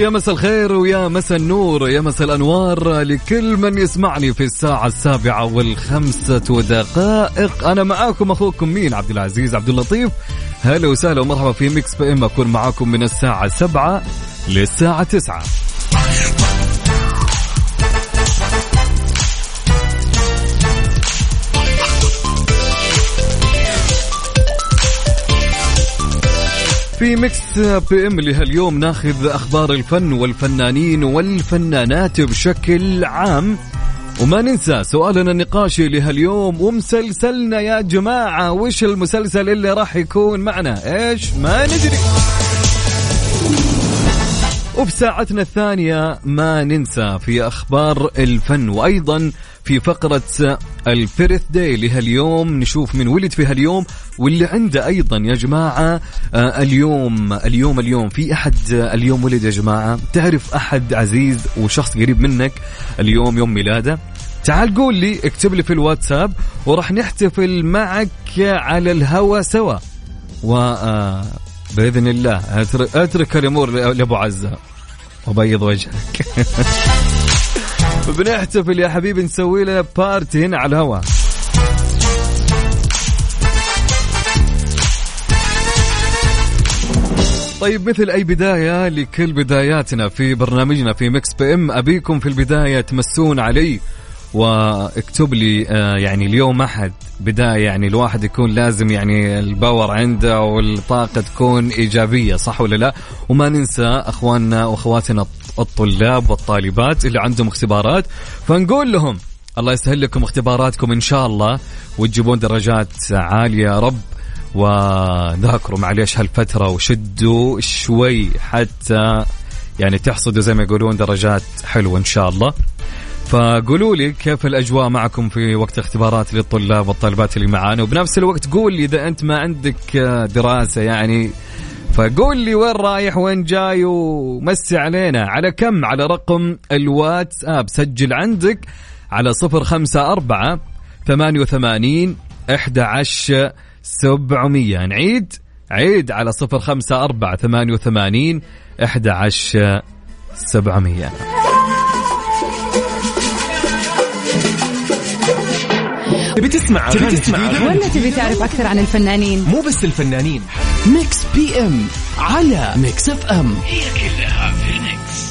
يا مساء الخير ويا مساء النور يا مساء الأنوار لكل من يسمعني في الساعة السابعة والخمسة دقائق أنا معاكم أخوكم مين؟ عبد العزيز عبد اللطيف. هلا وسهلا ومرحبا في Mix PM أكون معاكم من الساعة سبعة للساعة تسعة. في Mix PM اللي هاليوم ناخذ أخبار الفن والفنانين والفنانات بشكل عام. وما ننسى سؤالنا النقاشي لهاليوم ومسلسلنا يا جماعة وش المسلسل اللي راح يكون معنا؟ إيش؟ ما ندري. وفي ساعتنا الثانية ما ننسى في أخبار الفن وأيضا في فقرة ال birthday لهاليوم نشوف من ولد في هاليوم واللي عنده أيضا يا جماعة آه، اليوم اليوم اليوم. في أحد آه، اليوم ولد يا جماعة. تعرف أحد عزيز وشخص قريب منك اليوم يوم ميلاده؟ تعال قول لي اكتب لي في الواتساب وراح نحتفل معك على الهوا سوا. و آه، بإذن الله أترك, الأمور لأبو عزة. وبيض وجهك. بنحتفل يا حبيبي نسوي لنا بارتي هنا على الهواء طيب مثل أي بداية لكل بداياتنا في برنامجنا في Mix PM أبيكم في البداية تمسون علي واكتب لي آه، يعني اليوم أحد. بداية يعني الواحد يكون لازم يعني ال power عنده والطاقة تكون إيجابية صح ولا لا؟ وما ننسى أخواننا وأخواتنا الطلاب والطالبات اللي عندهم اختبارات. فنقول لهم الله يسهل لكم اختباراتكم إن شاء الله وتجيبون درجات عالية يا رب. وذاكروا معليش هالفترة وشدوا شوي حتى يعني تحصدوا زي ما يقولون درجات حلوة إن شاء الله. فقولوا لي كيف الأجواء معكم في وقت اختبارات للطلاب والطالبات اللي معانا؟ وبنفس الوقت قول لي إذا أنت ما عندك دراسة يعني فقول لي وين رايح وين جاي ومسي علينا. على كم؟ على رقم الواتساب. سجل عندك على صفر خمسة أربعة ثمانية وثمانين إحدى عشر سبعمية. نعيد؟ عيد على صفر خمسة أربعة ثمانية وثمانين إحدى عشر سبعمية. تبي تسمع أغاني جديدة؟ ولا تبي تعرف أكثر عن الفنانين؟ مو بس الفنانين Mix PM على Mix FM هي كلها في ال mix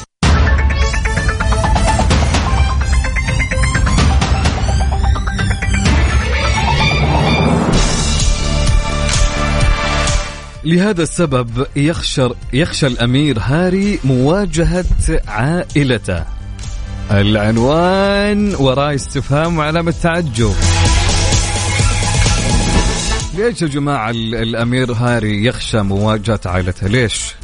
لهذا السبب يخشى يخشى الأمير هاري مواجهة عائلته. العنوان وراء استفهام وعلامة تعجب. ليش يا جماعة ال- الأمير هاري يخشى مواجهة عائلته؟ ليش؟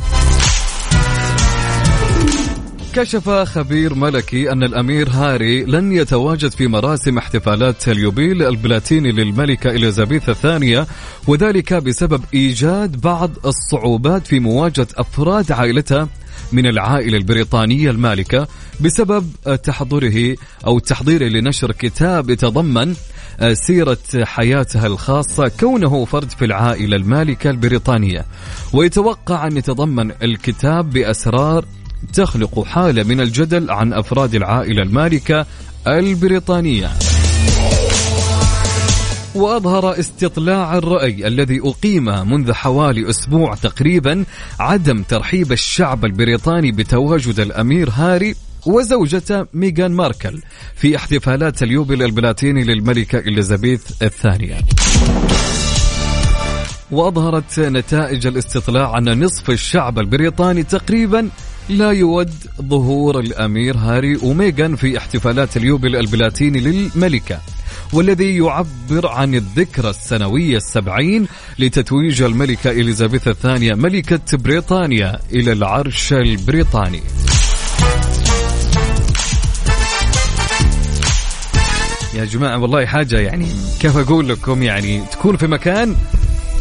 كشف خبير ملكي أن الأمير هاري لن يتواجد في مراسم احتفالات اليوبيل البلاتيني للملكة إليزابيث الثانية وذلك بسبب إيجاد بعض الصعوبات في مواجهة أفراد عائلته من العائلة البريطانية المالكة بسبب تحضره أو تحضيره لنشر كتاب يتضمن سيرة حياتها الخاصة كونه فرد في العائلة المالكة البريطانية. ويتوقع أن يتضمن الكتاب بأسرار تخلق حالة من الجدل عن أفراد العائلة المالكة البريطانية. وأظهر استطلاع الرأي الذي أقيم منذ حوالي أسبوع تقريبا عدم ترحيب الشعب البريطاني بتواجد الأمير هاري وزوجته ميغان ماركل في احتفالات اليوبيل البلاتيني للملكة إليزابيث الثانية. وأظهرت نتائج الاستطلاع أن نصف الشعب البريطاني تقريبا لا يود ظهور الأمير هاري وميغان في احتفالات اليوبيل البلاتيني للملكة والذي يعبر عن الذكرى السنوية السبعين لتتويج الملكة إليزابيث الثانية ملكة بريطانيا إلى العرش البريطاني. يا جماعة والله حاجة يعني كيف أقول لكم؟ يعني تكون في مكان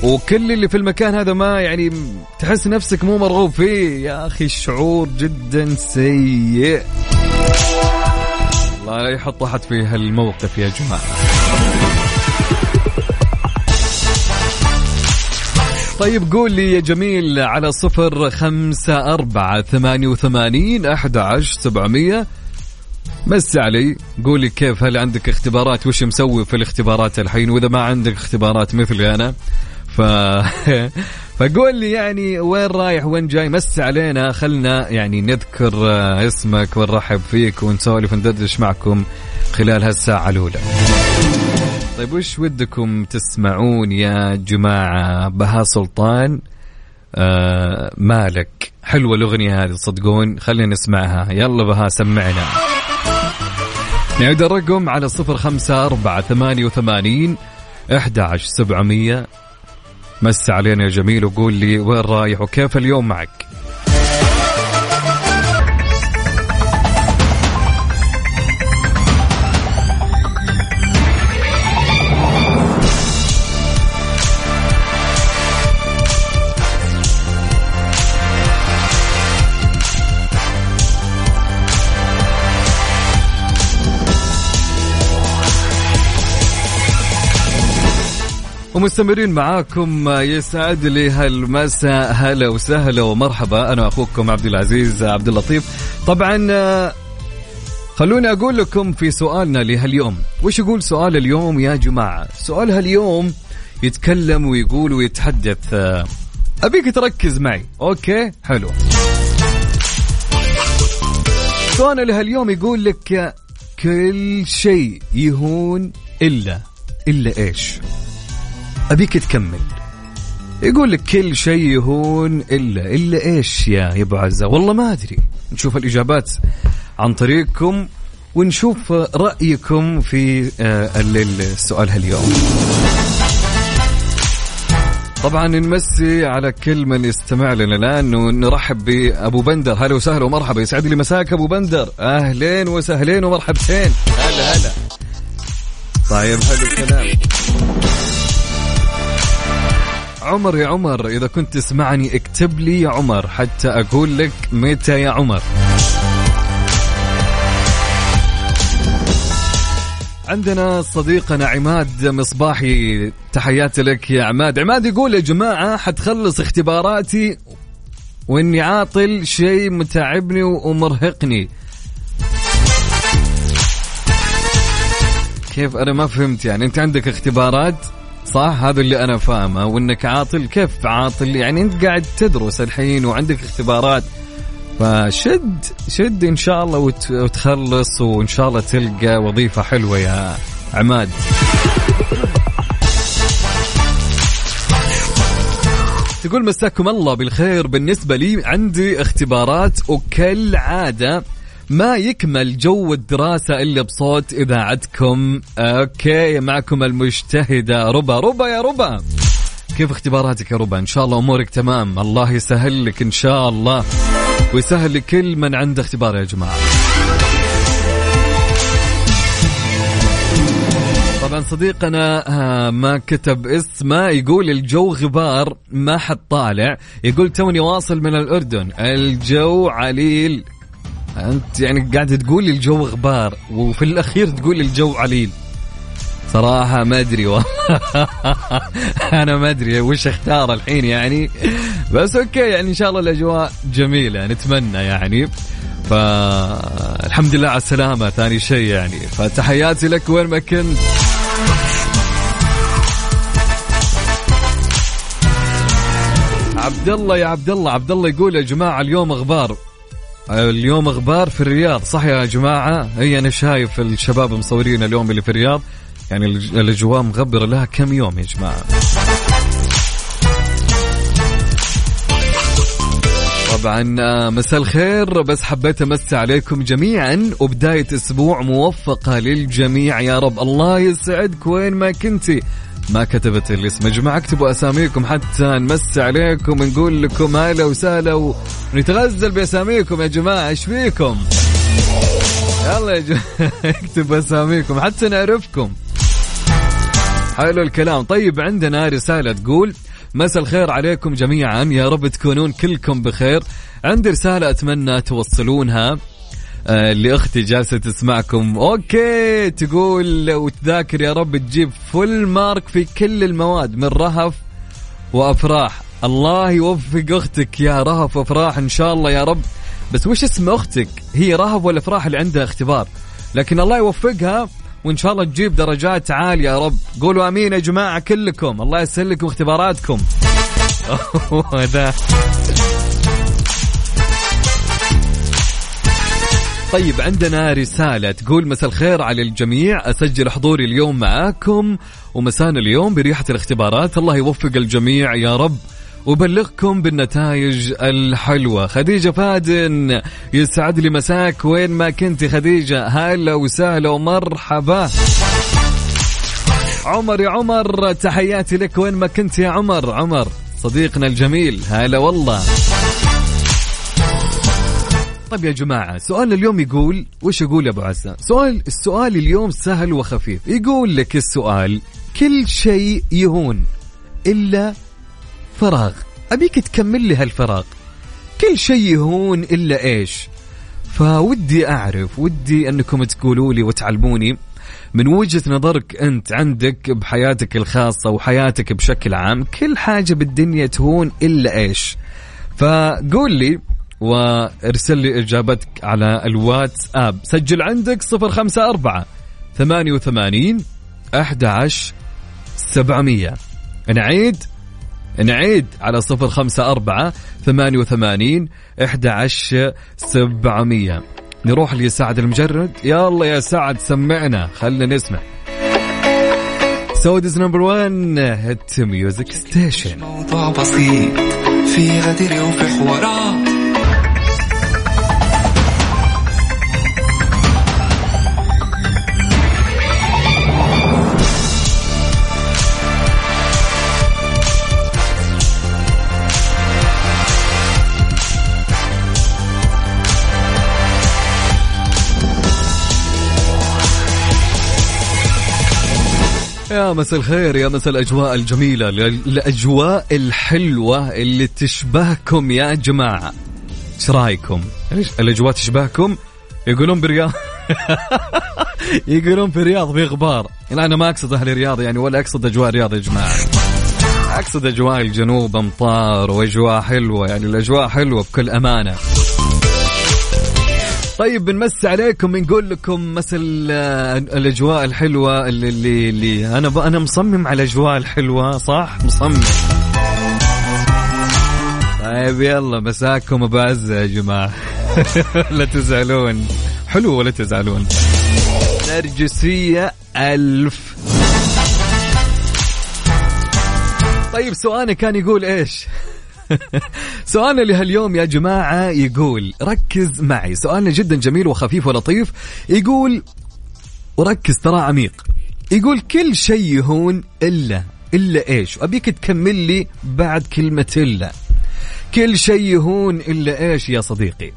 وكل اللي في المكان هذا ما يعني تحس نفسك مو مرغوب فيه. يا أخي الشعور جدا سيء. الله لا يحط أحد في هالموقف يا جماعة. طيب قول لي يا جميل على صفر خمسة أربعة ثمانية وثمانين أحد عشر سبعمية مس علي قولي كيف هل عندك اختبارات؟ وش مسوي في الاختبارات الحين؟ وإذا ما عندك اختبارات مثلي أنا ف فقول لي يعني وين رايح وين جاي؟ مس علينا خلنا يعني نذكر آه، اسمك ونرحب فيك ونسولف وندردش معكم خلال هالساعة الأولى. طيب وش ودكم تسمعون يا جماعة؟ بها سلطان آه مالك. حلوة الأغنية هذه تصدقون خلينا نسمعها. يلا بها سمعنا. نعيد الرقم على صفر خمسة أربعة ثمانية وثمانين أحد عشر سبعمية. مس علينا يا جميل وقول لي وين رايح وكيف اليوم معك؟ ومستمرين معاكم يسعد لي هالمساء هلا وسهلا ومرحبا. أنا أخوكم عبد العزيز عبد اللطيف. طبعا خلوني أقول لكم في سؤالنا لهاليوم. وش يقول سؤال اليوم يا جماعة؟ سؤال هاليوم يتكلم ويقول ويتحدث. أبيك تركز معي. أوكي حلو. سؤالنا لهاليوم يقول لك كل شيء يهون إلا إلا إيش؟ أبيك تكمل. يقول لك كل شيء يهون إلا إلا إيش يا يا أبو عزة؟ والله ما أدري. نشوف الإجابات عن طريقكم ونشوف رأيكم في آه، السؤال هاليوم. طبعا نمسي على كل من يستمع لنا الآن ونرحب بأبو بندر. هلا وسهلا ومرحبا. يسعد لي مساك أبو بندر. أهلين وسهلين ومرحبتين. هلا هلا. طيب حلو الكلام عمر يا عمر إذا كنت تسمعني اكتب لي يا عمر حتى أقول لك متى يا عمر. عندنا صديقنا عماد مصباحي تحياتي لك يا عماد. عماد يقول يا جماعة حتخلص اختباراتي وإني عاطل شيء متعبني ومرهقني. كيف؟ أنا ما فهمت يعني أنت عندك اختبارات؟ صح؟ هذا اللي أنا فاهمه وإنك عاطل كيف؟ عاطل يعني أنت قاعد تدرس الحين وعندك اختبارات فشد شد إن شاء الله وتخلص وإن شاء الله تلقى وظيفة حلوة يا عماد. تقول مساكم الله بالخير. بالنسبة لي عندي اختبارات وكالعادة. ما يكمل جو الدراسة إلا بصوت إذاعتكم. okay معكم المجتهدة ربا. ربا يا ربا. كيف اختباراتك يا ربا؟ إن شاء الله أمورك تمام. الله يسهل لك إن شاء الله. ويسهل لكل من عنده اختبار يا جماعة. طبعا صديقنا آه، ما كتب اسمه يقول الجو غبار ما حد طالع. يقول توني واصل من الأردن. الجو عليل. أنت يعني قاعد تقول الجو غبار وفي الأخير تقول الجو عليل. صراحة ما أدري والله. أنا ما أدري وش أختار الحين يعني. بس أوكي يعني إن شاء الله الأجواء جميلة نتمنى يعني. فالحمد لله على السلامة ثاني شيء يعني. فتحياتي لك وين ما كنت. عبد الله يا عبد الله عبد الله يقول يا جماعة اليوم أخبار اليوم غبار في الرياض. صح يا جماعة؟ اي أنا شايف الشباب مصورين اليوم اللي في الرياض. يعني الأجواء مغبرة لها كم يوم يا جماعة. طبعا آه، مساء الخير. بس حبيت أمسي عليكم جميعا. وبداية أسبوع موفقة للجميع. يا رب الله يسعدك وين ما كنتي. ما كتبت الاسم يا جماعة اكتبوا أساميكم حتى نمسي عليكم نقول لكم هلا وسهلا ونتغزل بأساميكم. يا جماعة إيش فيكم؟ يلا يا جماعة اكتبوا أساميكم حتى نعرفكم. حلو الكلام. طيب عندنا رسالة تقول مساء الخير عليكم جميعا. يا رب تكونون كلكم بخير. عندي رسالة أتمنى توصلونها. آه، لأختي جالسة تسمعكم. أوكي تقول وتذاكر يا رب تجيب فل مارك في كل المواد من رهف وأفراح. الله يوفق أختك يا رهف وأفراح إن شاء الله يا رب. بس وش اسم أختك؟ هي رهف ولا أفراح اللي عندها اختبار؟ لكن الله يوفقها وإن شاء الله تجيب درجات عالية يا رب. قولوا آمين يا جماعة كلكم. الله يسهل لكم اختباراتكم. طيب عندنا رسالة تقول مساء الخير على الجميع أسجل حضوري اليوم معاكم ومسانا اليوم بريحة الاختبارات. الله يوفق الجميع يا رب. وبلغكم بالنتائج الحلوة. خديجة فادن يسعد لي مساك. وين ما كنت خديجة هلا وسهلا ومرحبا. عمر يا عمر تحياتي لك وين ما كنت يا عمر. عمر صديقنا الجميل هلا والله. طيب يا جماعة سؤال اليوم يقول وش يقول أبو عزة؟ سؤال السؤال اليوم سهل وخفيف. يقول لك السؤال كل شيء يهون إلا فراغ. أبيك تكمل لي هالفراغ. كل شيء يهون إلا إيش؟ فودي أعرف ودي أنكم تقولوا لي وتعلموني من وجهة نظرك أنت عندك بحياتك الخاصة وحياتك بشكل عام كل حاجة بالدنيا تهون إلا إيش؟ فقول لي وارسل لي إجابتك على الواتساب. سجل عندك 054 88 11 700 نعيد نعيد على صفر خمسة أربعة ثمانية وثمانين إحدى سبعمية. نروح لسعد المجرد. يلا يا سعد سمعنا خلنا نسمع. Saudi's number 1 hit music station موضوع بسيط في غدر وفي حوارات يا مساء الخير يا مساء الأجواء الجميلة الاجواء الحلوة اللي تشبهكم يا جماعة. إيش رأيكم؟ الأجواء تشبهكم؟ يقولون برياض. يقولون في الرياض في غبار. لا أنا ما أقصد أهل الرياض يعني ولا أقصد أجواء الرياض يا جماعة. أقصد أجواء الجنوب أمطار وأجواء حلوة يعني الأجواء حلوة بكل أمانة. طيب بنمس عليكم بنقول لكم مثل الأجواء الحلوة اللي اللي, اللي أنا. أنا مصمم على الأجواء الحلوة صح؟ مصمم. طيب يلا مساكم أبو عزة يا جماعة. لا تزعلون. حلو ولا تزعلون؟ نرجسيه ألف. طيب سؤالنا كان يقول إيش؟ سؤالنا لهاليوم يا جماعة يقول ركز معي. سؤالنا جدا جميل وخفيف ولطيف. يقول وركز ترى عميق. يقول كل شيء يهون إلا إلا إيش؟ وأبيك تكمل لي بعد كلمة إلا. كل شيء يهون إلا إيش يا صديقي؟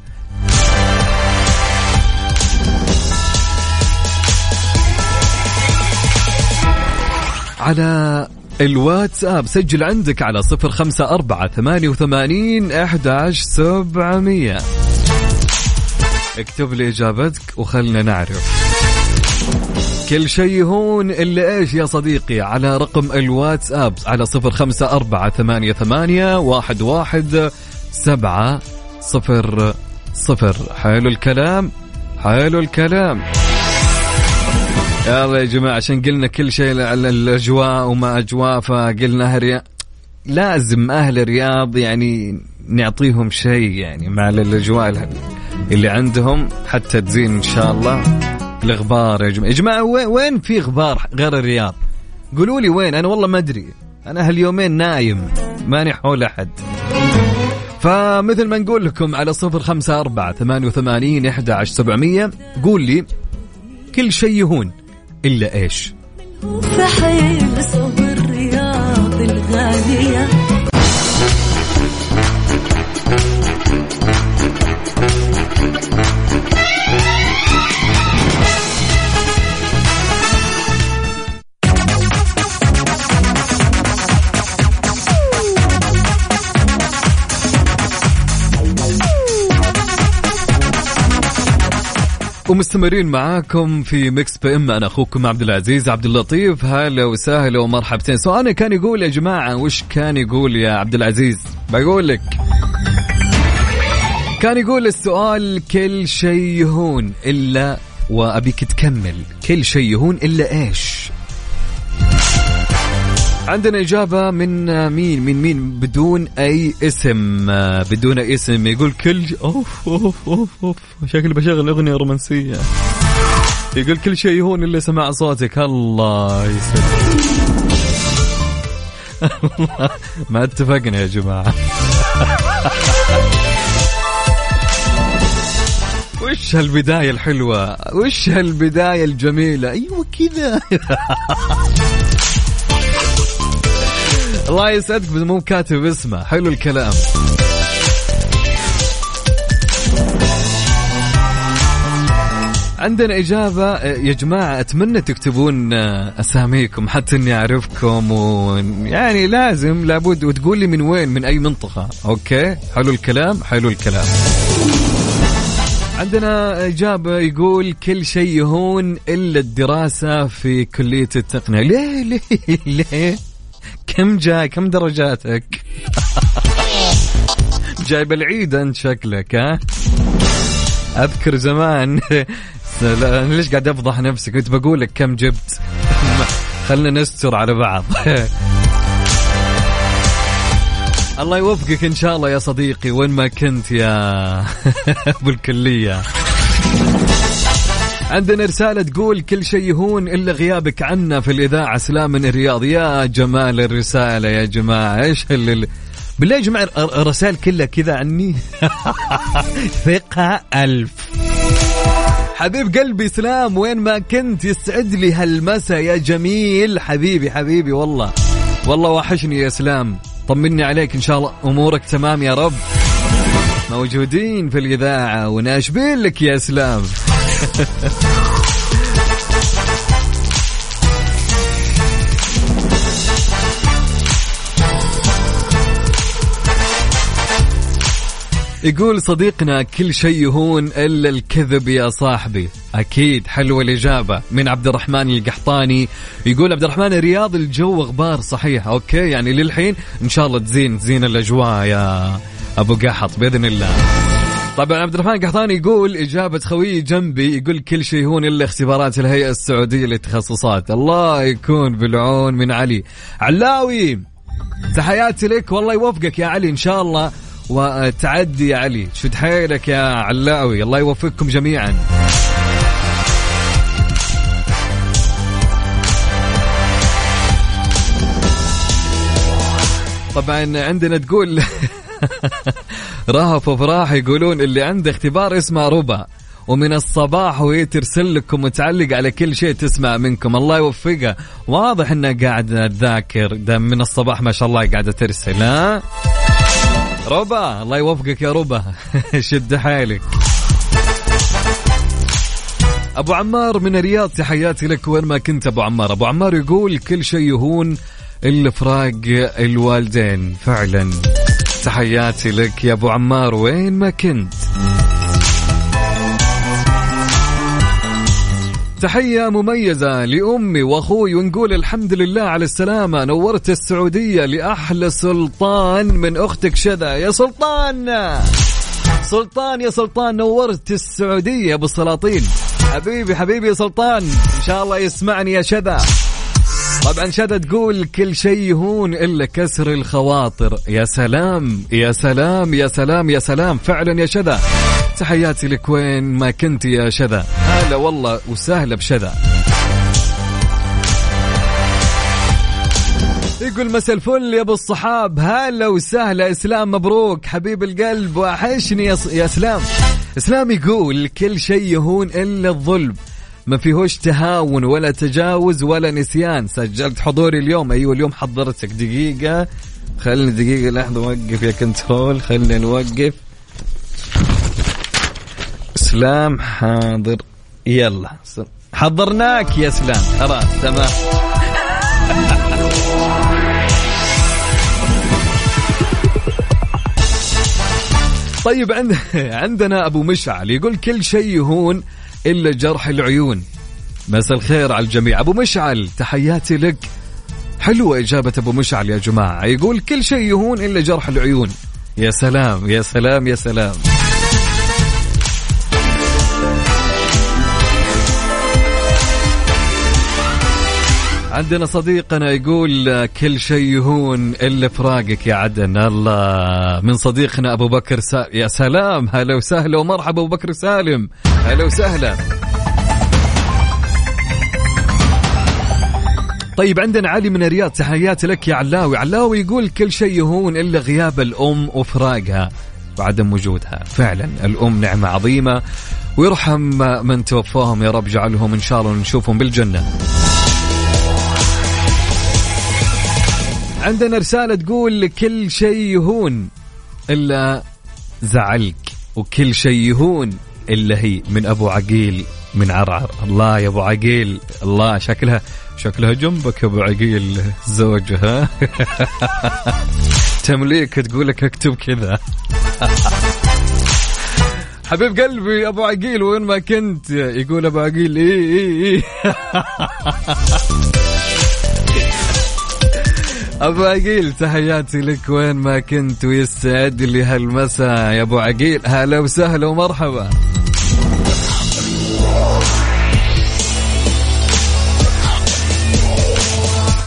على الواتساب سجل عندك على صفر خمسة أربعة ثمانية وثمانين أحد سبعمية. اكتب لي إجابتك وخلنا نعرف. كل شيء هون إلا إيش يا صديقي؟ على رقم الواتساب على صفر خمسة أربعة ثمانية ثمانية واحد واحد سبعة صفر صفر. حلو الكلام حلو الكلام. يلا يا جماعة عشان قلنا كل شيء على الأجواء وما أجواء فقلنا الرياض لازم أهل الرياض يعني نعطيهم شيء يعني مع الأجواء اللي عندهم حتى تزين إن شاء الله الغبار يا جماعة. يا جماعة وين في غبار غير الرياض؟ قولوا لي وين أنا والله ما أدري. أنا هاليومين نايم ماني حول أحد. فمثل ما نقول لكم على صفر خمسة أربعة ثمانية وثمانين إحدى عشر سبعمية قول لي كل شيء يهون. إلا إيش؟ فحيل صوب الرياض الغالية. ومستمرين معاكم في Mix PM أنا أخوكم عبد العزيز عبد اللطيف. هلا وسهلا ومرحبتين. سؤالنا كان يقول يا جماعة وش كان يقول يا عبد العزيز؟ بقول لك. كان يقول السؤال كل شيء يهون إلا وأبيك تكمل. كل شيء يهون إلا إيش؟ عندنا إجابة من مين؟ من مين؟ بدون أي اسم. بدون أي اسم. يقول كل. أوف أوف أوف أوف. شكلي بشغل أغنية رومانسية. يقول كل شيء يهون إلا سماع صوتك. الله يسلمك. ما اتفقنا يا جماعة. وش هالبداية الحلوة؟ وش هالبداية الجميلة؟ أيوة كذا. الله يسعدك بس مو كاتب اسمه. حلو الكلام. عندنا إجابة. يا جماعة أتمنى تكتبون أساميكم حتى إني أعرفكم ويعني لازم لابد وتقول لي من وين من أي منطقة. أوكي؟ حلو الكلام حلو الكلام. عندنا إجابة يقول كل شيء يهون إلا الدراسة في كلية التقنية. ليه؟ ليه؟ ليه؟ كم جاي كم درجاتك؟ جايب العيد انت شكلك ها؟ أذكر زمان. ليش قاعد أفضح نفسي كنت بقول لك كم جبت. خلنا نستر على بعض. الله يوفقك إن شاء الله يا صديقي وين ما كنت يا أبو الكلية. عندنا رسالة تقول كل شيء يهون إلا غيابك عنا في الإذاعة. سلام من الرياض. يا جمال الرسالة يا جماعة. إيش اللي بالله يا جماعة الرسائل كلها كذا عني؟ ثقة ألف. حبيب قلبي سلام. وين ما كنت يسعد لي هالمسا يا جميل. حبيبي حبيبي والله. والله وحشني يا سلام. طمني عليك إن شاء الله. أمورك تمام يا رب. موجودين في الإذاعة وناشبين لك يا سلام. يقول صديقنا كل شيء يهون إلا الكذب يا صاحبي. أكيد حلوة الإجابة من عبد الرحمن القحطاني. يقول عبد الرحمن الرياض الجو غبار صحيح. أوكي يعني للحين إن شاء الله تزين تزين الأجواء يا أبو قحط بإذن الله. طبعا عبد الرحمن القحطاني يقول إجابة خويي جنبي يقول كل شيء هون إلا اختبارات الهيئة السعودية للتخصصات. الله يكون بالعون من علي. علاوي تحياتي لك. والله يوفقك يا علي إن شاء الله. وتعدي يا علي. شد حيلك يا علاوي؟ الله يوفقكم جميعا. طبعا عندنا تقول رهف وفراح يقولون اللي عنده اختبار اسمه ربع ومن الصباح وهي ترسل لكم وتعلق على كل شيء تسمع منكم. الله يوفقها واضح انها قاعدة تذاكر ده من الصباح ما شاء الله قاعدة ترسل ها؟ ربا الله يوفقك يا ربا. شد حالك أبو عمار من الرياض تحياتي لك. وين ما كنت أبو عمار؟ أبو عمار يقول كل شيء يهون الا فراق الوالدين. فعلا. تحياتي لك يا أبو عمار وين ما كنت. تحية مميزة لأمي وأخوي ونقول الحمد لله على السلامة. نورت السعودية لأحلى سلطان من أختك شذا. يا سلطان! سلطان يا سلطان نورت السعودية بالسلاطين. حبيبي حبيبي يا سلطان إن شاء الله يسمعني يا شذا. طبعا شذا تقول كل شيء يهون إلا كسر الخواطر. يا سلام يا سلام يا سلام يا سلام. فعلا يا شذا تحياتي لك وين ما كنت يا شذا هلا والله وسهلا بشذا يقول مسا الفل يا أبو الصحاب. هلا وسهلا. إسلام مبروك. حبيب القلب وحشني يا, يا إسلام. إسلام يقول كل شيء يهون إلا الظلم. ما فيهوش تهاون ولا تجاوز ولا نسيان. سجلت حضوري اليوم. أيوه اليوم حضرتك. دقيقة. خلني دقيقة لحظة وقف يا كنترول. خلينا نوقف. اسلام حاضر. يلا. حضرناك يا اسلام خلاص تمام. طيب عند عندنا أبو مشعل يقول كل شيء يهون إلا جرح العيون. مساء الخير على الجميع. أبو مشعل تحياتي لك. حلوة إجابة أبو مشعل يا جماعة. يقول كل شيء يهون إلا جرح العيون. يا سلام يا سلام يا سلام. عندنا صديقنا يقول كل شيء يهون إلا فراقك يا عدن. الله. من صديقنا أبو بكر سا... يا سلام. هلا وسهلا ومرحبا أبو بكر سالم. هلا وسهلا. طيب عندنا علي من الرياض تحياتي لك يا علاوي. علاوي يقول كل شيء يهون إلا غياب الأم وفراقها. وعدم وجودها. فعلا الأم نعمة عظيمة ويرحم من توفاهم. يا رب جعلهم إن شاء الله نشوفهم بالجنة. عندنا رسالة تقول كل شيء يهون إلا زعلك وكل شيء يهون إلا هي. من أبو عقيل من عرعر. الله يا أبو عقيل. الله شكلها شكلها جنبك يا أبو عقيل زوجها. تمليك تقول لك اكتب كذا. حبيب قلبي أبو عقيل وين ما كنت؟ يقول أبو عقيل إي إي إي. أبو عقيل تحياتي لك. وين ما كنت ويستعد لي هالمساء يا أبو عقيل. هلا وسهلا ومرحبا.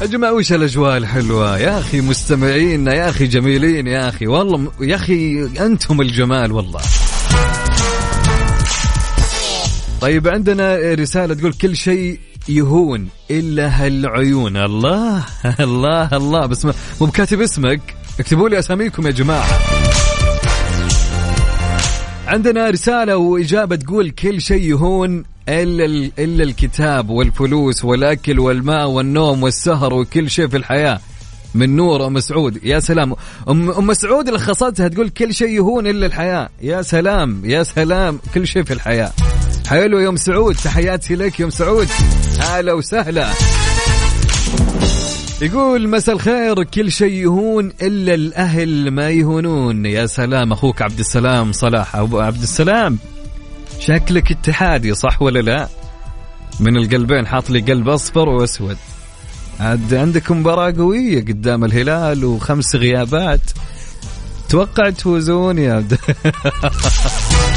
يا جماعة وش الأجواء الحلوة؟ يا أخي مستمعين يا أخي جميلين يا أخي والله يا أخي أنتم الجمال والله. طيب عندنا رسالة تقول كل شيء يهون إلا هالعيون. الله الله الله. بس مو بكاتب اسمك. اكتبوا لي أساميكم يا جماعة. عندنا رسالة وإجابة تقول كل شيء يهون إلا إلا الكتاب والفلوس والأكل والماء والنوم والسهر وكل شيء في الحياة. من نور أم سعود. يا سلام. أم, أم سعود لخصتها تقول كل شيء يهون إلا الحياة. يا سلام يا سلام. كل شيء في الحياة. حلو يوم سعود. تحياتي لك يوم سعود. هلا وسهلا. يقول مساء الخير. كل شيء يهون إلا الأهل ما يهونون. يا سلام أخوك عبد السلام صلاح. أبو عبد السلام شكلك اتحادي صح ولا لا؟ من القلبين حاط لي قلب أصفر وأسود. عاد عندكم مباراة قوية قدام الهلال وخمس غيابات. توقع تفوزون يا عبد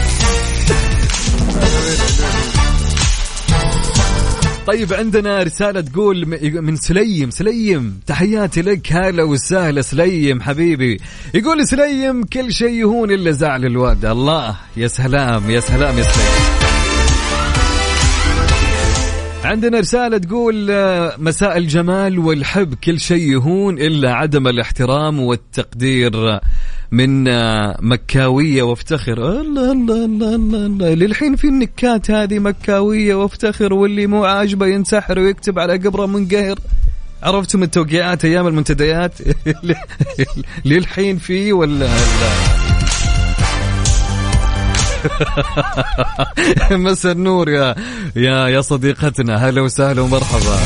طيب عندنا رسالة تقول من سليم. سليم تحياتي لك. هلا وسهلا. سليم حبيبي. يقول سليم كل شيء يهون إلا زعل الواد. الله يا سلام يا سلام يا سليم. عندنا رسالة تقول آه، مساء الجمال والحب كل شيء يهون إلا عدم الاحترام والتقدير من آه، مكاوية وافتخر. الله الله الله الله, الله. للحين في النكات هذه مكاوية وافتخر واللي مو عاجبه ينتحر ويكتب على قبره منقهر. عرفتم التوقيعات أيام المنتديات؟ للحين في ولا لا؟ مسا النور يا يا يا صديقتنا. هلا وسهلا ومرحبا.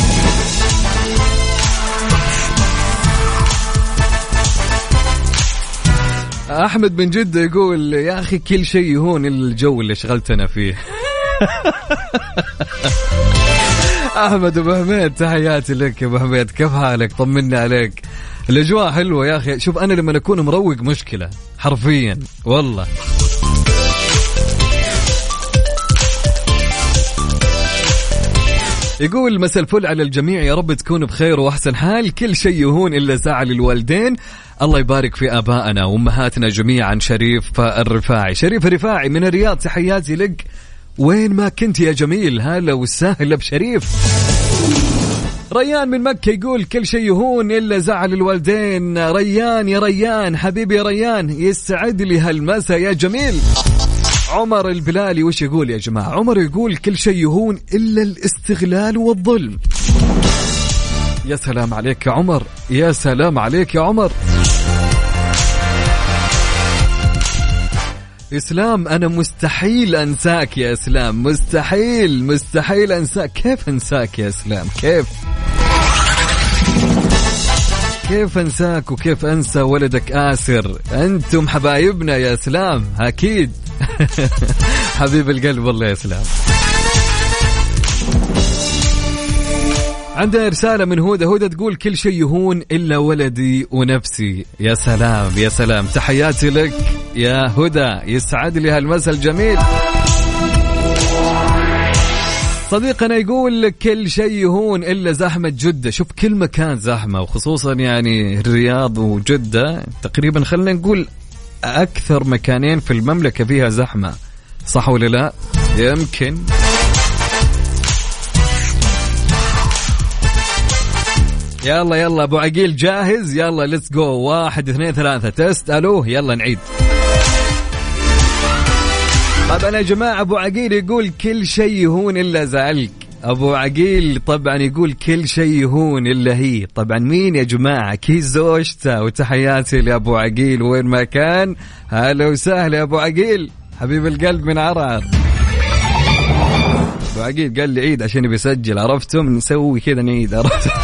أحمد بن جدة يقول يا أخي كل شيء يهون الجو اللي شغلتنا فيه. أحمد أبو حميد تحياتي لك يا أبو حميد. كيف حالك؟ طمني عليك. الأجواء حلوة يا أخي. شوف أنا لما أكون مروق مشكلة حرفيا والله. يقول مساء الفل على الجميع يا رب تكونوا بخير وأحسن حال كل شيء يهون إلا زعل الوالدين الله يبارك في آبائنا وأمهاتنا جميعا شريف الرفاعي. شريف الرفاعي من الرياض تحياتي لك. وين ما كنت يا جميل هلا وسهلا بشريف. ريان من مكة يقول كل شيء يهون إلا زعل الوالدين ريان يا ريان حبيبي يا ريان يسعد لي هالمسا يا جميل. عمر البلالي وش يقول يا جماعة؟ عمر يقول كل شيء يهون إلا الاستغلال والظلم. يا سلام عليك يا عمر. يا سلام عليك يا عمر. إسلام أنا مستحيل أنساك يا إسلام. مستحيل مستحيل أنساك. كيف أنساك يا إسلام؟ كيف؟ كيف أنساك وكيف أنسى ولدك آسر؟ أنتم حبايبنا يا إسلام أكيد. حبيب القلب والله يا اسلام عندنا رسالة من هدى هدى تقول كل شيء يهون إلا ولدي ونفسي. يا سلام يا سلام. تحياتي لك يا هدى يسعد لي هالمسا الجميل. صديقنا يقول كل شيء يهون إلا زحمة جدة. شوف كل مكان زحمة وخصوصا يعني الرياض وجدة. تقريبا خلينا نقول أكثر مكانين في المملكة فيها زحمة. صح ولا لا؟ يمكن. يلا يلا أبو عقيل جاهز؟ يلا let's go واحد اثنين ثلاثة. test. ألو يلا نعيد. طبعا يا جماعة أبو عقيل يقول كل شيء يهون إلا زعلك. أبو عقيل طبعا يقول كل شيء يهون إلا هي. طبعا مين يا جماعة؟ كي زوجته. وتحياتي لأبو عقيل. وين ما كان. هلا وسهلا يا أبو عقيل. حبيب القلب من عرعر أبو عقيل قال لي عيد عشان بيسجل. عرفتم؟ نسوي كذا نعيد. عرفت؟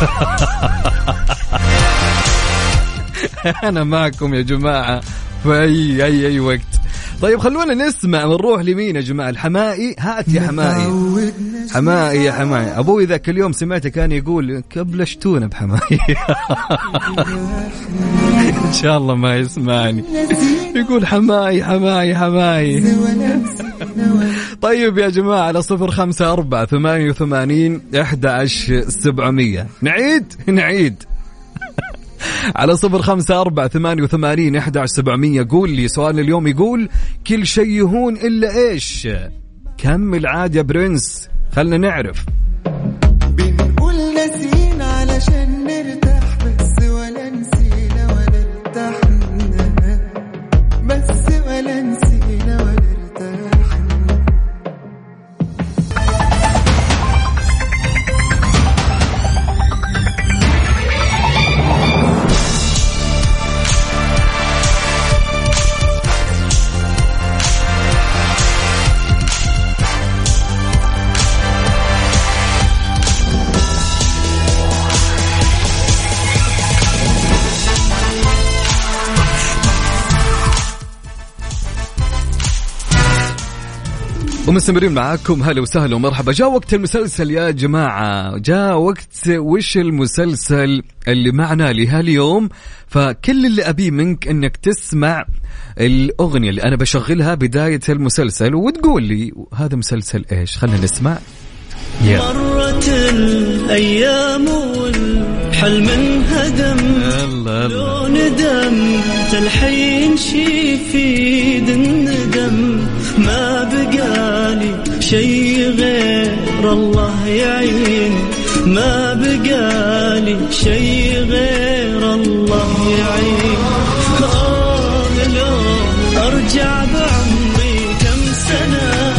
أنا معكم يا جماعة. في اي اي أي وقت. طيب خلونا نسمع ونروح لمين يا جماعة؟ الحمائي؟ هات يا حمائي. حمائي يا حمائي. أبوي ذاك اليوم سمعته كان يقول كبلشتونا بحمائي. إن شاء الله ما يسمعني. يقول حماي حماي حماي طيب يا جماعة على صفر خمسة أربعة ثمانية وثمانين إحدى عشر سبعمية. نعيد؟ نعيد. على صفر خمسة أربعة ثمانية وثمانين عشر سبعمية. قول لي سؤال اليوم يقول كل شيء يهون إلا إيش؟ كمل عاد يا برنس؟ خلنا نعرف. بنقول ومستمرين معاكم. هلا وسهلا ومرحبا. جاء وقت المسلسل يا جماعة. جاء وقت وش المسلسل اللي معنا لهاليوم؟ فكل اللي أبيه منك أنك تسمع الأغنية اللي أنا بشغلها بداية المسلسل وتقول لي هذا مسلسل إيش؟ خلينا نسمع. يلا. مرت الأيام والحلم انهدم. يلا لو ندمت الحين شي في الندم ما بقالي شي غير الله يعين ما بقالي شي غير الله يعين آه لو أرجع بعمري كم سنة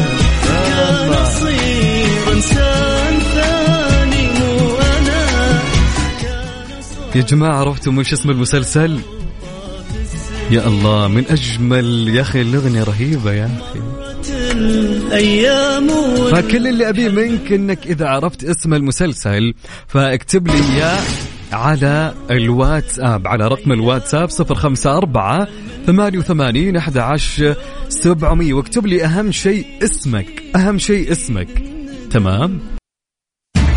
كان اصير إنسان ثاني مو أنا. يا جماعة عرفتم وش اسم المسلسل؟ يا الله من أجمل يا أخي الأغنية رهيبة يا أخي. الأيام فكل اللي أبيه منك أنك إذا عرفت اسم المسلسل فاكتب لي إياه على الواتساب على رقم الواتساب صفر خمسة أربعة ثمانية وثمانين أحد عشر سبعمية واكتب لي أهم شيء اسمك أهم شيء اسمك تمام؟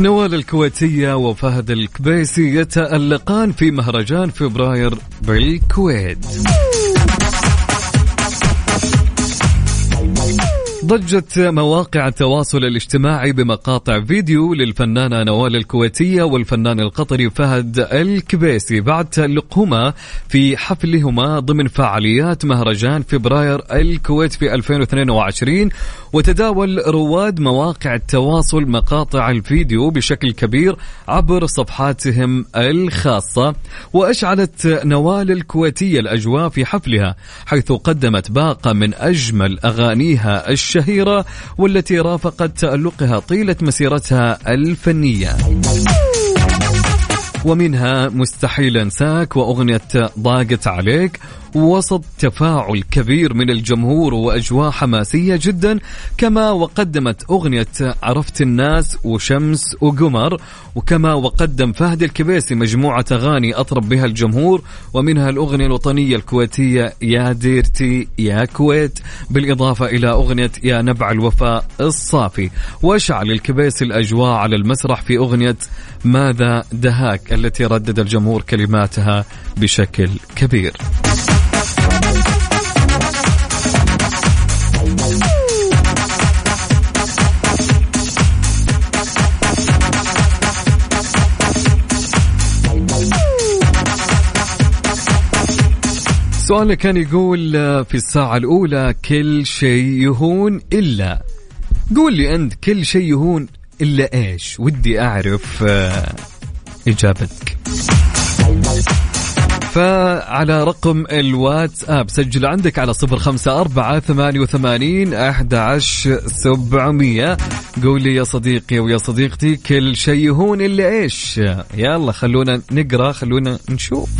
نوال الكويتية وفهد الكبيسي يتألقان في مهرجان فبراير بالكويت. ضجت مواقع التواصل الاجتماعي بمقاطع فيديو للفنانة نوال الكويتية والفنان القطري فهد الكبيسي. بعد تألقهما في حفلهما ضمن فعاليات مهرجان فبراير الكويت في 2022 وتداول رواد مواقع التواصل مقاطع الفيديو بشكل كبير عبر صفحاتهم الخاصة. وأشعلت نوال الكويتية الأجواء في حفلها حيث قدمت باقة من أجمل أغانيها الشهيرة والتي رافقت تألقها طيلة مسيرتها الفنية. ومنها مستحيل انساك وأغنية ضاقت عليك وسط تفاعل كبير من الجمهور وأجواء حماسية جدا كما وقدمت أغنية عرفت الناس وشمس وقمر وكما وقدم فهد الكبيسي مجموعة أغاني أطرب بها الجمهور ومنها الأغنية الوطنية الكويتية يا ديرتي يا كويت بالإضافة إلى أغنية يا نبع الوفاء الصافي واشعل الكبيسي الأجواء على المسرح في أغنية ماذا دهاك التي ردد الجمهور كلماتها بشكل كبير. سؤالنا كان يقول في الساعة الأولى كل شيء يهون إلا. قول لي أنت كل شيء يهون إلا إيش؟ ودي أعرف آه، إجابتك. فعلى رقم الواتساب سجل عندك على صفر خمسة أربعة ثمانية وثمانين أحد سبعمية. قول لي يا صديقي ويا صديقتي كل شيء يهون إلا إيش؟ يلا خلونا نقرأ خلونا نشوف.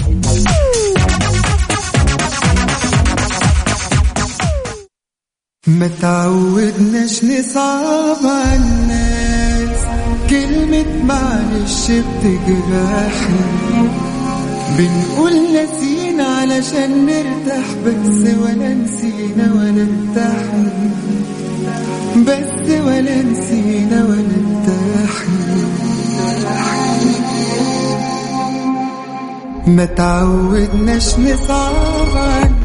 ما تعودناش نصعب على الناس. كلمة معلش بتجرحني بنقول نسينا علشان نرتاح بس ولا نسينا ولا ارتحنا. بس ولا نسينا ولا ارتحنا. ما تعودناش نصعب على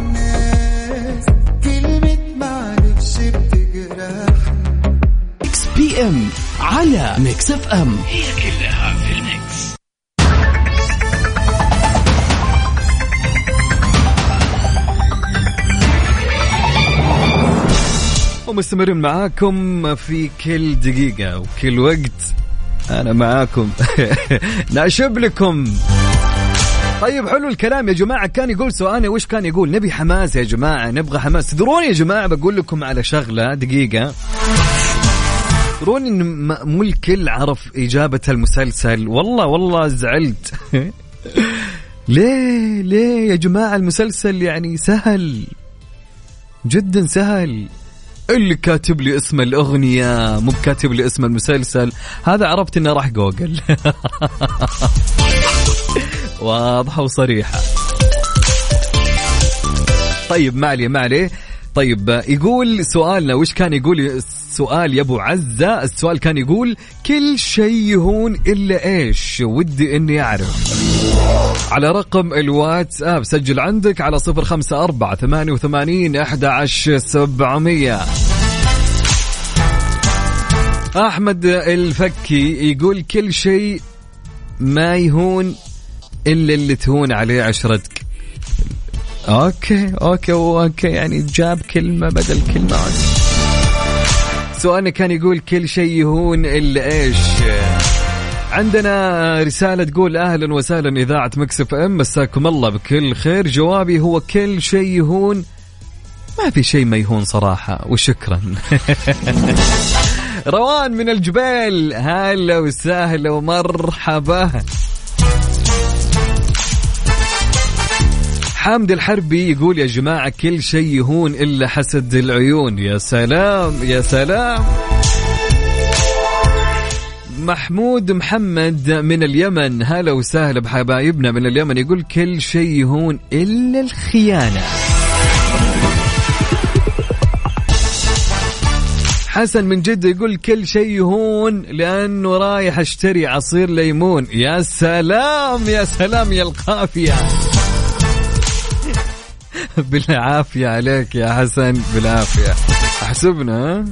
M على Mix FM. هي كلها في ال mix. ومستمرين معاكم في كل دقيقة وكل وقت. أنا معاكم. ناشب لكم. طيب حلو الكلام يا جماعة. كان يقول سؤالنا وش كان يقول؟ نبي حماس يا جماعة نبغى حماس. تدرون يا جماعة بقول لكم على شغلة دقيقة. تدرون إن مو الكل عرف إجابة المسلسل؟ والله والله زعلت. ليه ليه يا جماعة المسلسل يعني سهل؟ جدا سهل. اللي كاتب لي اسم الأغنية مو كاتب لي اسم المسلسل. هذا عرفت إنه راح جوجل. واضحة وصريحة. طيب ما عليه ما عليه. طيب يقول سؤالنا وش كان يقول السؤال يا أبو عزة. السؤال كان يقول كل شيء يهون إلا إيش؟ ودي إني أعرف. على رقم الواتساب سجل عندك على صفر خمسة أربعة ثمانية وثمانين أحد عشر سبعمية. أحمد الفكي يقول كل شيء ما يهون إلا اللي تهون عليه عشرتك. okay okay okay يعني جاب كلمة بدل كلمة. سؤالنا كان يقول كل شيء يهون إلا إيش؟ عندنا رسالة تقول أهلا وسهلا إذاعة Mix FM مساكم الله بكل خير. جوابي هو كل شيء يهون. ما في شيء ما يهون صراحة وشكرا. روان من الجبال هلا وسهلا ومرحبا. حامد الحربي يقول يا جماعة كل شيء يهون إلا حسد العيون. يا سلام يا سلام. محمود محمد من اليمن. هلا وسهلا بحبايبنا من اليمن. يقول كل شيء يهون إلا الخيانة. حسن من جدة يقول كل شيء يهون لأنه رايح أشتري عصير ليمون. يا سلام يا سلام يا القافية. بالعافية عليك يا حسن بالعافية. أحسبنا؟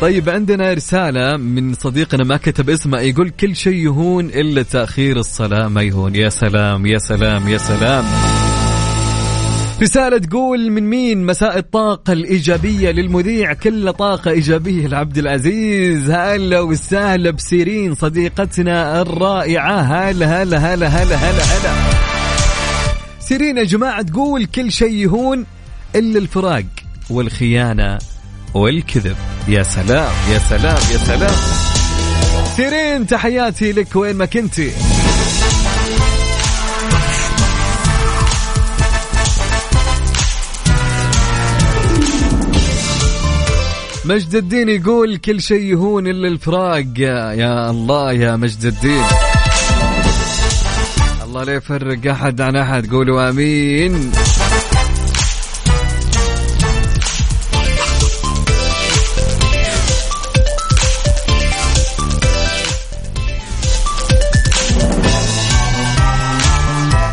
طيب عندنا رسالة من صديقنا ما كتب اسمه يقول كل شيء يهون إلا تأخير الصلاة ما يهون. يا سلام يا سلام يا سلام. رسالة تقول من مين مساء الطاقة الإيجابية للمذيع؟ كل طاقة إيجابية لعبد العزيز. هلا وسهلا بسيرين صديقتنا الرائعة. هلا هلا هلا هلا هلا هلا. سيرين يا جماعة تقول كل شيء يهون إلا الفراق والخيانة والكذب. يا سلام يا سلام يا سلام. سيرين تحياتي لك وين ما كنتي. مجد الدين يقول كل شيء يهون إلا الفراق. يا, الله يا مجد الدين. الله لا يفرق أحد عن أحد. قولوا آمين.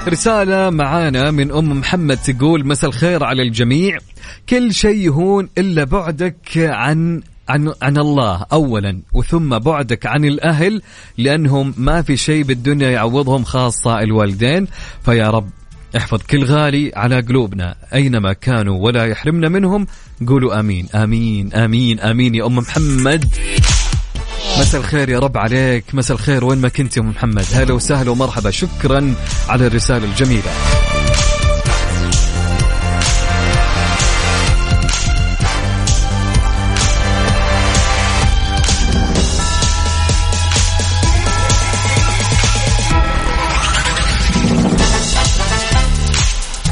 رسالة معانا من أم محمد تقول مساء الخير على الجميع. كل شيء يهون إلا بعدك عن عن عن الله اولا. وثم بعدك عن الأهل لأنهم ما في شيء بالدنيا يعوضهم خاصة الوالدين. فيا رب احفظ كل غالي على قلوبنا أينما كانوا ولا يحرمنا منهم قولوا آمين. آمين آمين آمين يا أم محمد. مساء الخير يا رب عليك. مساء الخير وين ما كنت يا أم محمد؟ هلا وسهلا ومرحبا. شكرا على الرسالة الجميلة.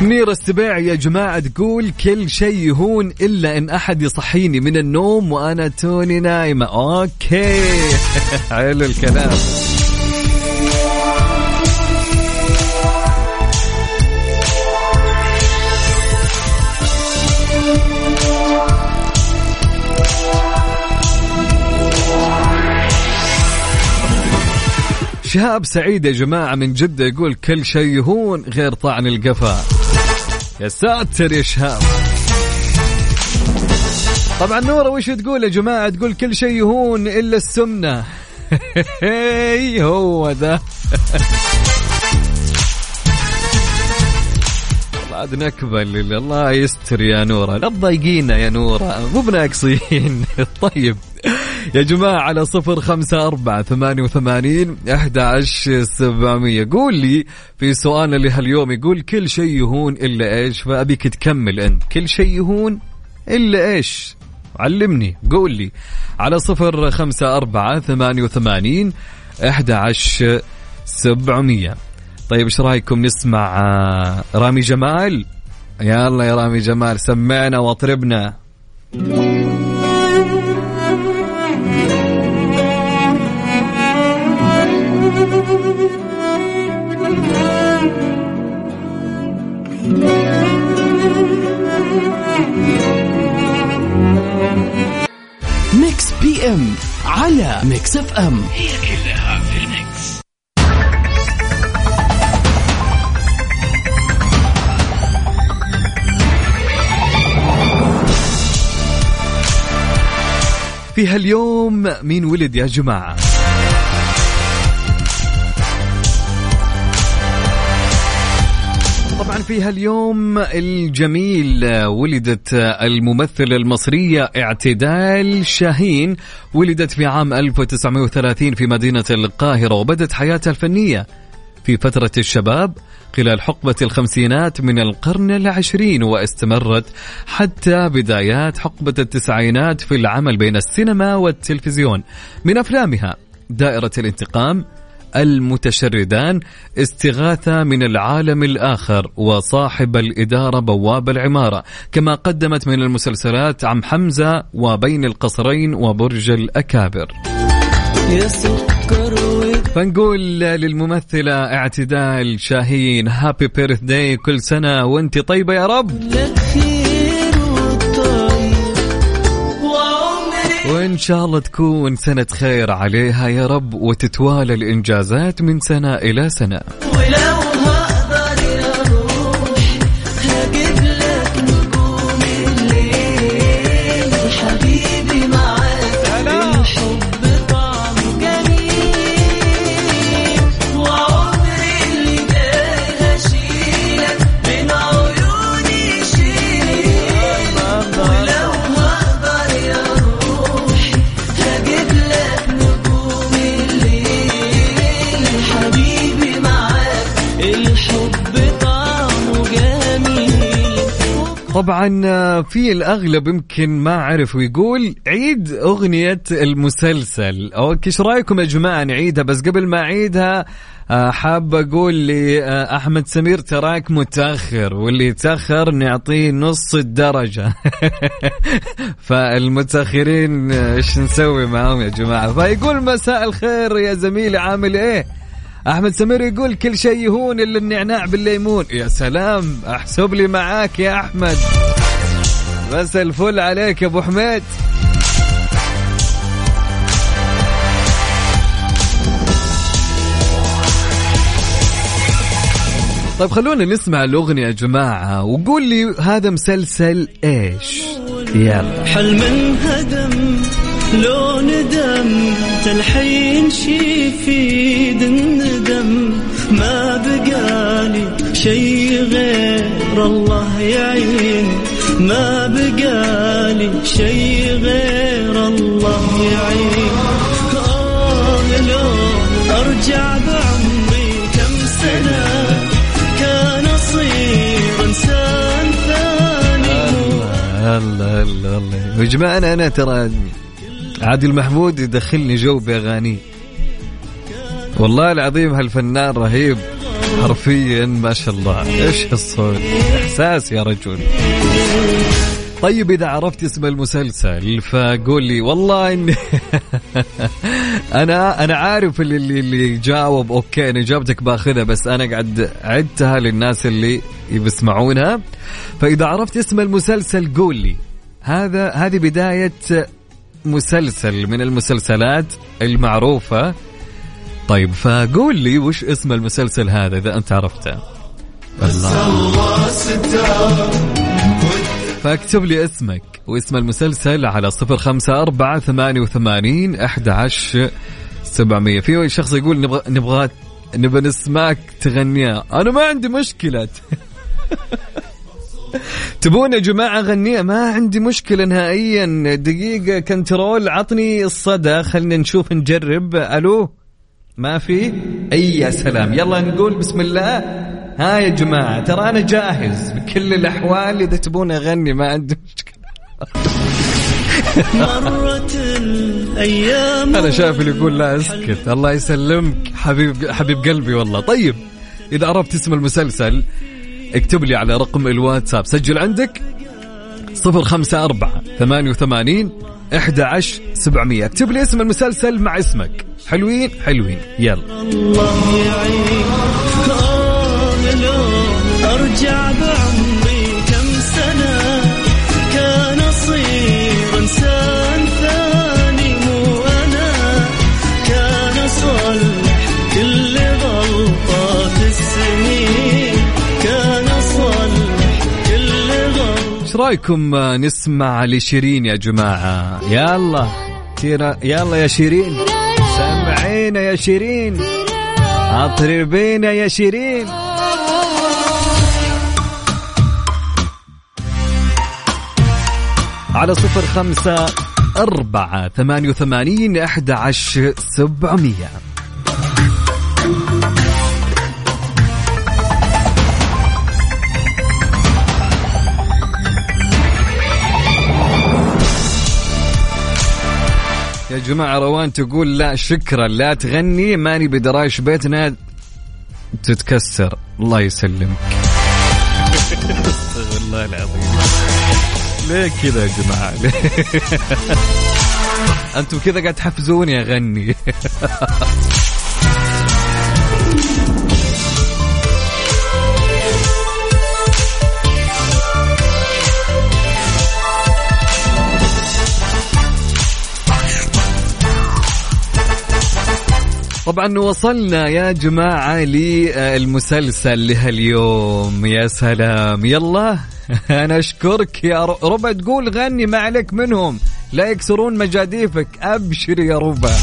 منير السباع يا جماعة تقول كل شيء يهون إلا إن أحد يصحيني من النوم وأنا توني نايمة. أوكي. حلو الكلام. شهاب سعيد يا جماعة من جدة يقول كل شيء يهون غير طعن القفا. يا ساتر يا شهاب. طبعا نورة وش تقول يا جماعة؟ تقول كل شيء يهون إلا السمنة. هو ده عاد نكبل الله يستر يا نورة. لا تضايقينا يا نورة. مو بناقصين. طيب. يا جماعة على صفر خمسة أربعة ثمانية وثمانين أحد سبعمية. قول لي في سؤالنا لهاليوم يقول كل شيء يهون إلا إيش؟ فأبيك تكمل أنت. كل شيء يهون إلا إيش؟ علمني. قول لي. على صفر خمسة أربعة ثمانية وثمانين أحد سبعمية. طيب إيش رأيكم نسمع آه، رامي جمال؟ يلا يا رامي جمال سمعنا واطربنا. إم على Mix FM. هي كلها في ال mix. في هاليوم مين ولد يا جماعة؟ في هاليوم الجميل ولدت الممثلة المصرية اعتدال شاهين ولدت في عام 1930 في مدينة القاهرة وبدت حياتها الفنية في فترة الشباب خلال حقبة الخمسينات من القرن العشرين واستمرت حتى بدايات حقبة التسعينات في العمل بين السينما والتلفزيون. من أفلامها دائرة الانتقام المتشردان استغاثة من العالم الآخر وصاحب الإدارة بواب العمارة. كما قدمت من المسلسلات عم حمزة وبين القصرين وبرج الأكابر. فنقول للممثلة اعتدال شاهين هابي بيرث داي كل سنة وانت طيبة يا رب. وإن شاء الله تكون سنة خير عليها يا رب وتتوالى الإنجازات من سنة إلى سنة. طبعا آه، في الأغلب يمكن ما عرف ويقول عيد أغنية المسلسل. okay إيش رأيكم يا جماعة نعيدها؟ بس قبل ما أعيدها آه، حاب أقول لأحمد سمير تراك متأخر واللي يتأخر نعطيه نص الدرجة. فالمتأخرين آه، إيش نسوي معهم يا جماعة؟ فيقول مساء الخير يا زميلي عامل إيه؟ أحمد سمير يقول كل شيء يهون إلا النعناع بالليمون. يا سلام أحسب لي معاك يا أحمد. بس الفل عليك يا أبو حميد. طيب خلونا نسمع الأغنية يا جماعة وقول لي هذا مسلسل إيش؟ يلا. حلم انهدم لو الحين شي يفيد الندم ما بقالي شي غير الله يعين ما بقالي شي غير الله يعين آه لو أرجع بعمري كم سنة كان أصير إنسان ثاني. الله الله الله جماعة أنا أنا ترى عادل محمود يدخلني جو باغانيه والله العظيم هالفنان رهيب حرفيا ما شاء الله. إيش الصوت إحساس يا رجل. طيب إذا عرفت اسم المسلسل فقول لي والله إني أنا أنا عارف اللي اللي, جاوب أوكي أنا اجابتك بأخذها بس أنا قاعد عدتها للناس اللي يسمعونها. فإذا عرفت اسم المسلسل قول لي. هذا هذه بداية مسلسل من المسلسلات المعروفة. طيب فقول لي وش اسم المسلسل هذا إذا أنت عرفته. الله. فاكتب لي اسمك واسم المسلسل على صفر خمسة أربعة ثمانية وثمانين أحد عشر سبعمية. في شخص يقول نبغى نبغى نبغى نسمعك تغنيها. أنا ما عندي مشكلة. تبون يا جماعة أغنيها ما عندي مشكلة نهائيا. دقيقة كنترول عطني الصدى. خلينا نشوف نجرب. ألو؟ ما في؟ أي يا سلام. يلا نقول بسم الله. ها يا جماعة ترى أنا جاهز بكل الأحوال. إذا تبون أغني ما عندي مشكلة. مرت الأيام أنا شايف اللي يقول لا أسكت. الله يسلمك. حبيب حبيب قلبي والله. طيب إذا عرفت اسم المسلسل اكتب لي على رقم الواتساب. سجل عندك؟ صفر خمسة أربعة ثمانية وثمانين إحدى عشر سبعمية. اكتب لي اسم المسلسل مع اسمك. حلوين؟ حلوين. يلا. الله يعين رأيكم آه، نسمع لشيرين يا جماعة. يلا يلا يا شيرين. سمعينا يا شيرين. اطربينا يا شيرين. على صفر خمسة أربعة ثمانية وثمانين أحد عشر سبعمية. جماعة روان تقول لا شكرا. لا تغني ماني بدرايش بيتنا. تتكسر. الله يسلمك. استغفر الله العظيم. ليه كذا يا جماعة؟ أنتم كذا قاعد تحفزوني أغني. طبعا وصلنا يا جماعة للمسلسل لهاليوم. يا سلام. يلا أنا أشكرك يا ربع تقول غني ما عليك منهم. لا يكسرون مجاديفك. أبشر يا ربع.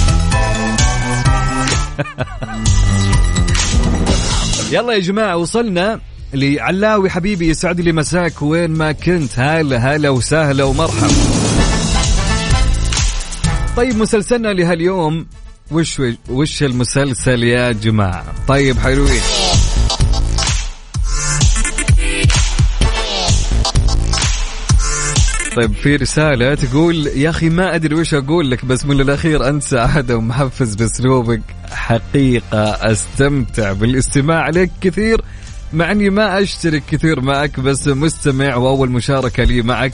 يلا يا جماعة وصلنا لعلاوي حبيبي يسعد لي مساك. وين ما كنت هلا هلا وسهلا ومرحبا. طيب مسلسلنا لهاليوم وش وش المسلسل يا جماعة؟ طيب حلوين. طيب في رسالة تقول يا أخي ما أدري وش أقول لك بس من الأخير أنت سعادة ومحفز بأسلوبك. حقيقة أستمتع بالاستماع لك كثير مع أني ما أشترك كثير معك بس مستمع وأول مشاركة لي معك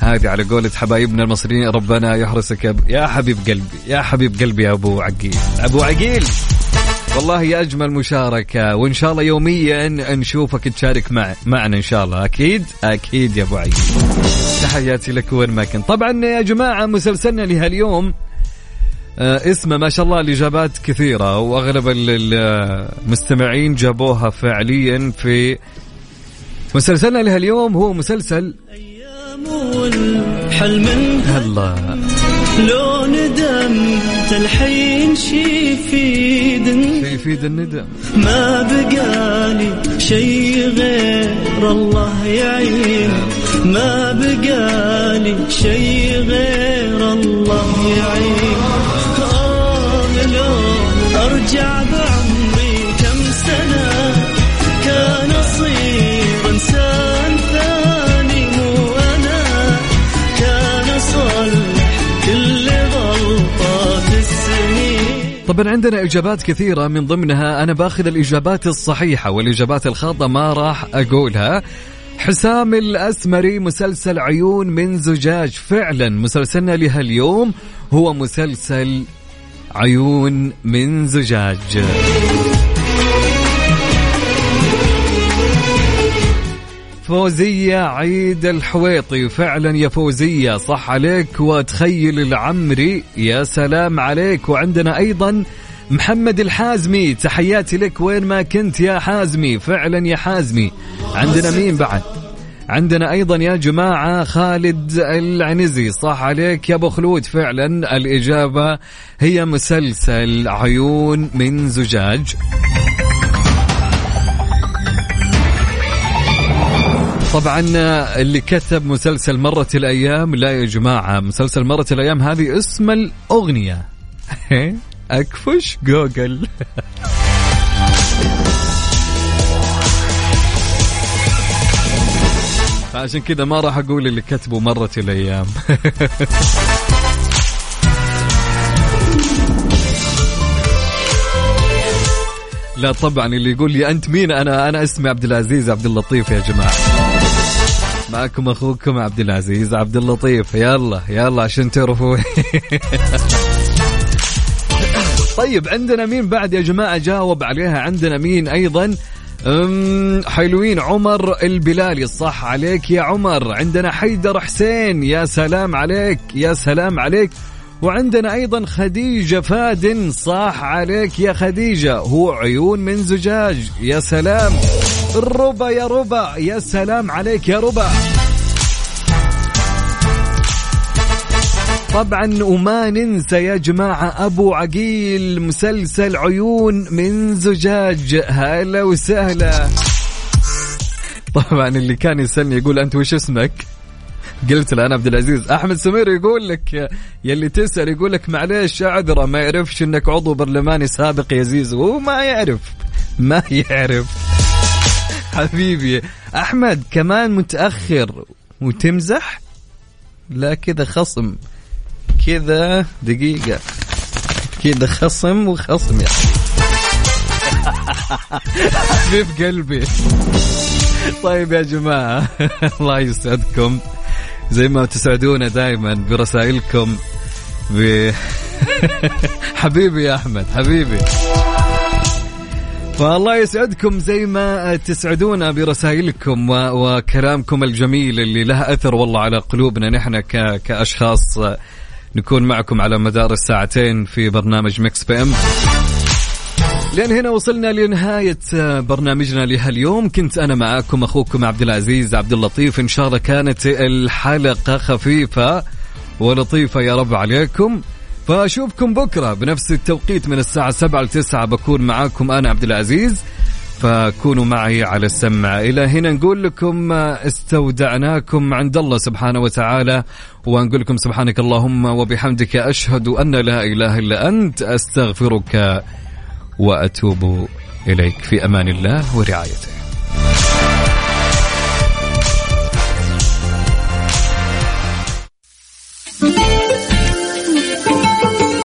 هذه على قولة حبايبنا المصريين ربنا يحرسك يا ب- يا حبيب قلبي يا حبيب قلبي يا أبو عقيل. أبو عقيل والله يا أجمل مشاركة وإن شاء الله يوميا نشوفك تشارك مع معنا إن شاء الله. أكيد؟ أكيد يا أبو عقيل. تحياتي لك وين ما كنت. طبعا يا جماعة مسلسلنا لهاليوم آه، اسمه ما شاء الله الإجابات كثيرة وأغلب ال- المستمعين جابوها فعليا في مسلسلنا لهاليوم. هو مسلسل حل من الله لو ندمت الحين شي يفيد شيء يفيد الندم. ما بقالي شي غير الله يعين. ما بقالي شي غير الله يعين. آه لو أرجع بعمري طبعا عندنا إجابات كثيرة. من ضمنها أنا باخذ الإجابات الصحيحة والإجابات الخاطئة ما راح أقولها. حسام الأسمري مسلسل عيون من زجاج. فعلا مسلسلنا لهاليوم هو مسلسل عيون من زجاج. فوزية عيد الحويطي. فعلا يا فوزية صح عليك. وتخيل العمري. يا سلام عليك. وعندنا أيضا محمد الحازمي. تحياتي لك وين ما كنت يا حازمي. فعلا يا حازمي. عندنا مين بعد؟ عندنا أيضا يا جماعة خالد العنزي. صح عليك يا أبو خلود. فعلا الإجابة هي مسلسل عيون من زجاج. طبعا اللي كتب مسلسل مرت الأيام لا يا جماعة مسلسل مرت الأيام هذه اسم الأغنية. أكفش جوجل. عشان كذا ما راح أقول اللي كتبه مرت الأيام. لا طبعا اللي يقول لي أنت مين؟ أنا أنا اسمي عبد العزيز عبد اللطيف يا جماعة. معكم أخوكم عبد العزيز عبد اللطيف. يلا يلا عشان تعرفوا. طيب عندنا مين بعد يا جماعة؟ جاوب عليها. عندنا مين أيضا؟ حلوين. عمر البلالي. صح عليك يا عمر. عندنا حيدر حسين. يا سلام عليك يا سلام عليك. وعندنا أيضا خديجة فادن صح عليك يا خديجة. هو عيون من زجاج. يا سلام. ربا يا ربا. يا سلام عليك يا ربا. طبعا وما ننسى يا جماعة أبو عقيل مسلسل عيون من زجاج. هلا وسهلا. طبعا اللي كان يسألني يقول أنت وش اسمك؟ قلت له أنا عبد العزيز أحمد سمير يقول لك يلي تسأل يقول لك معليش أعذره ما يعرفش أنك عضو برلماني سابق يا زيزو هو ما يعرف ما يعرف. حبيبي أحمد كمان متأخر وتمزح؟ لا كذا خصم كذا دقيقة كذا خصم وخصم يعني حبيب قلبي. طيب يا جماعة الله يسعدكم. زي ما تسعدونا دائما برسائلكم ب... حبيبي يا أحمد حبيبي فالله يسعدكم زي ما تسعدونا برسائلكم. وكلامكم الجميل اللي له أثر والله على قلوبنا نحن. كأشخاص نكون معكم على مدار الساعتين في برنامج Mix PM لين هنا وصلنا لنهاية برنامجنا لهاليوم. كنت أنا معاكم أخوكم عبد العزيز عبد اللطيف. إن شاء الله كانت الحلقة خفيفة ولطيفة يا رب عليكم. فأشوفكم بكرة بنفس التوقيت من الساعة 7 ل 9 بكون معاكم أنا عبد العزيز. فكونوا معي على السمع. إلى هنا نقول لكم استودعناكم عند الله سبحانه وتعالى. ونقول لكم سبحانك اللهم وبحمدك أشهد أن لا إله إلا أنت. أستغفرك وأتوب إليك في أمان الله ورعايته.